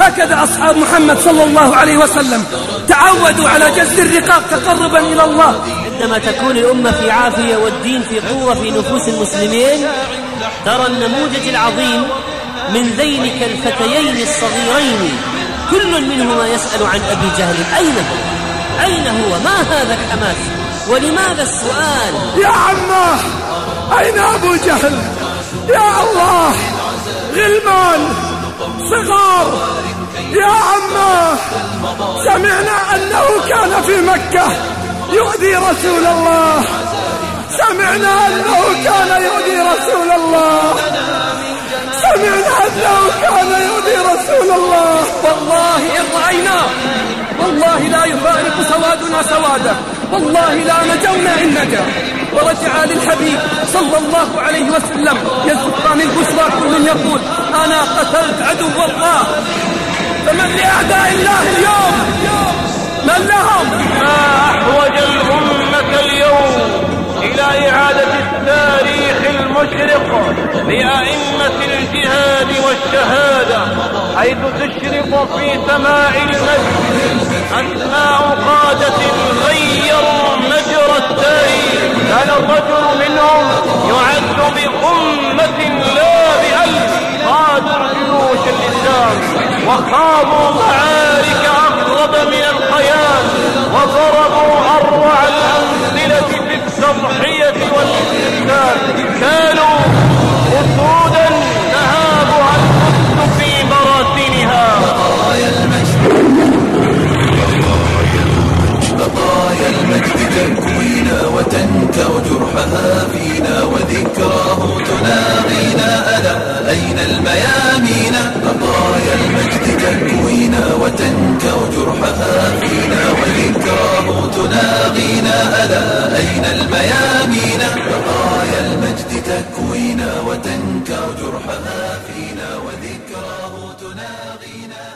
هكذا أصحاب محمد صلى الله عليه وسلم تعودوا على جز الرقاب تقربا إلى الله. عندما تكون الأمة في عافية والدين في قوة في نفوس المسلمين ترى النموذج العظيم من ذينك الفتيين الصغيرين. كل منهما يسأل عن أبي جهل. أين هو؟ أين هو؟ ما هذا الحماس؟ ولماذا السؤال؟ يا عماه أين أبو جهل؟ يا الله غلمان. صغار. يا عماه سمعنا أنه كان في مكة يؤذي رسول الله. سمعنا أنه كان يؤذي رسول الله. سمعنا أنه كان يؤذي رسول الله. والله إن رأيناه والله لا يفارق سوادنا سواده والله لا نجونا إن نجا ورجع للحبيب صلى الله عليه وسلم. يزقان البشرى كل يقول. عدو الله فمن لأعداء الله اليوم من لهم؟ ما أحوج الأمة اليوم إلى إعادة التاريخ المشرق لأئمة الجهاد والشهادة حيث تشرق في سماع المسجد ضربوا معارك أقرب من الخيال وضربوا أروع الأمثلة في السمحية والاستقلال كانوا أسودا ذهابها الحق في براثنها. بقايا المجد بقايا المجد تكوينا وتنكأ جرحها فينا وذكراه تناغينا. ألا أين المياه ألا أين الميامين؟ رايا المجد تكوينا وتنكر جرحها فينا وذكراه تناغينا.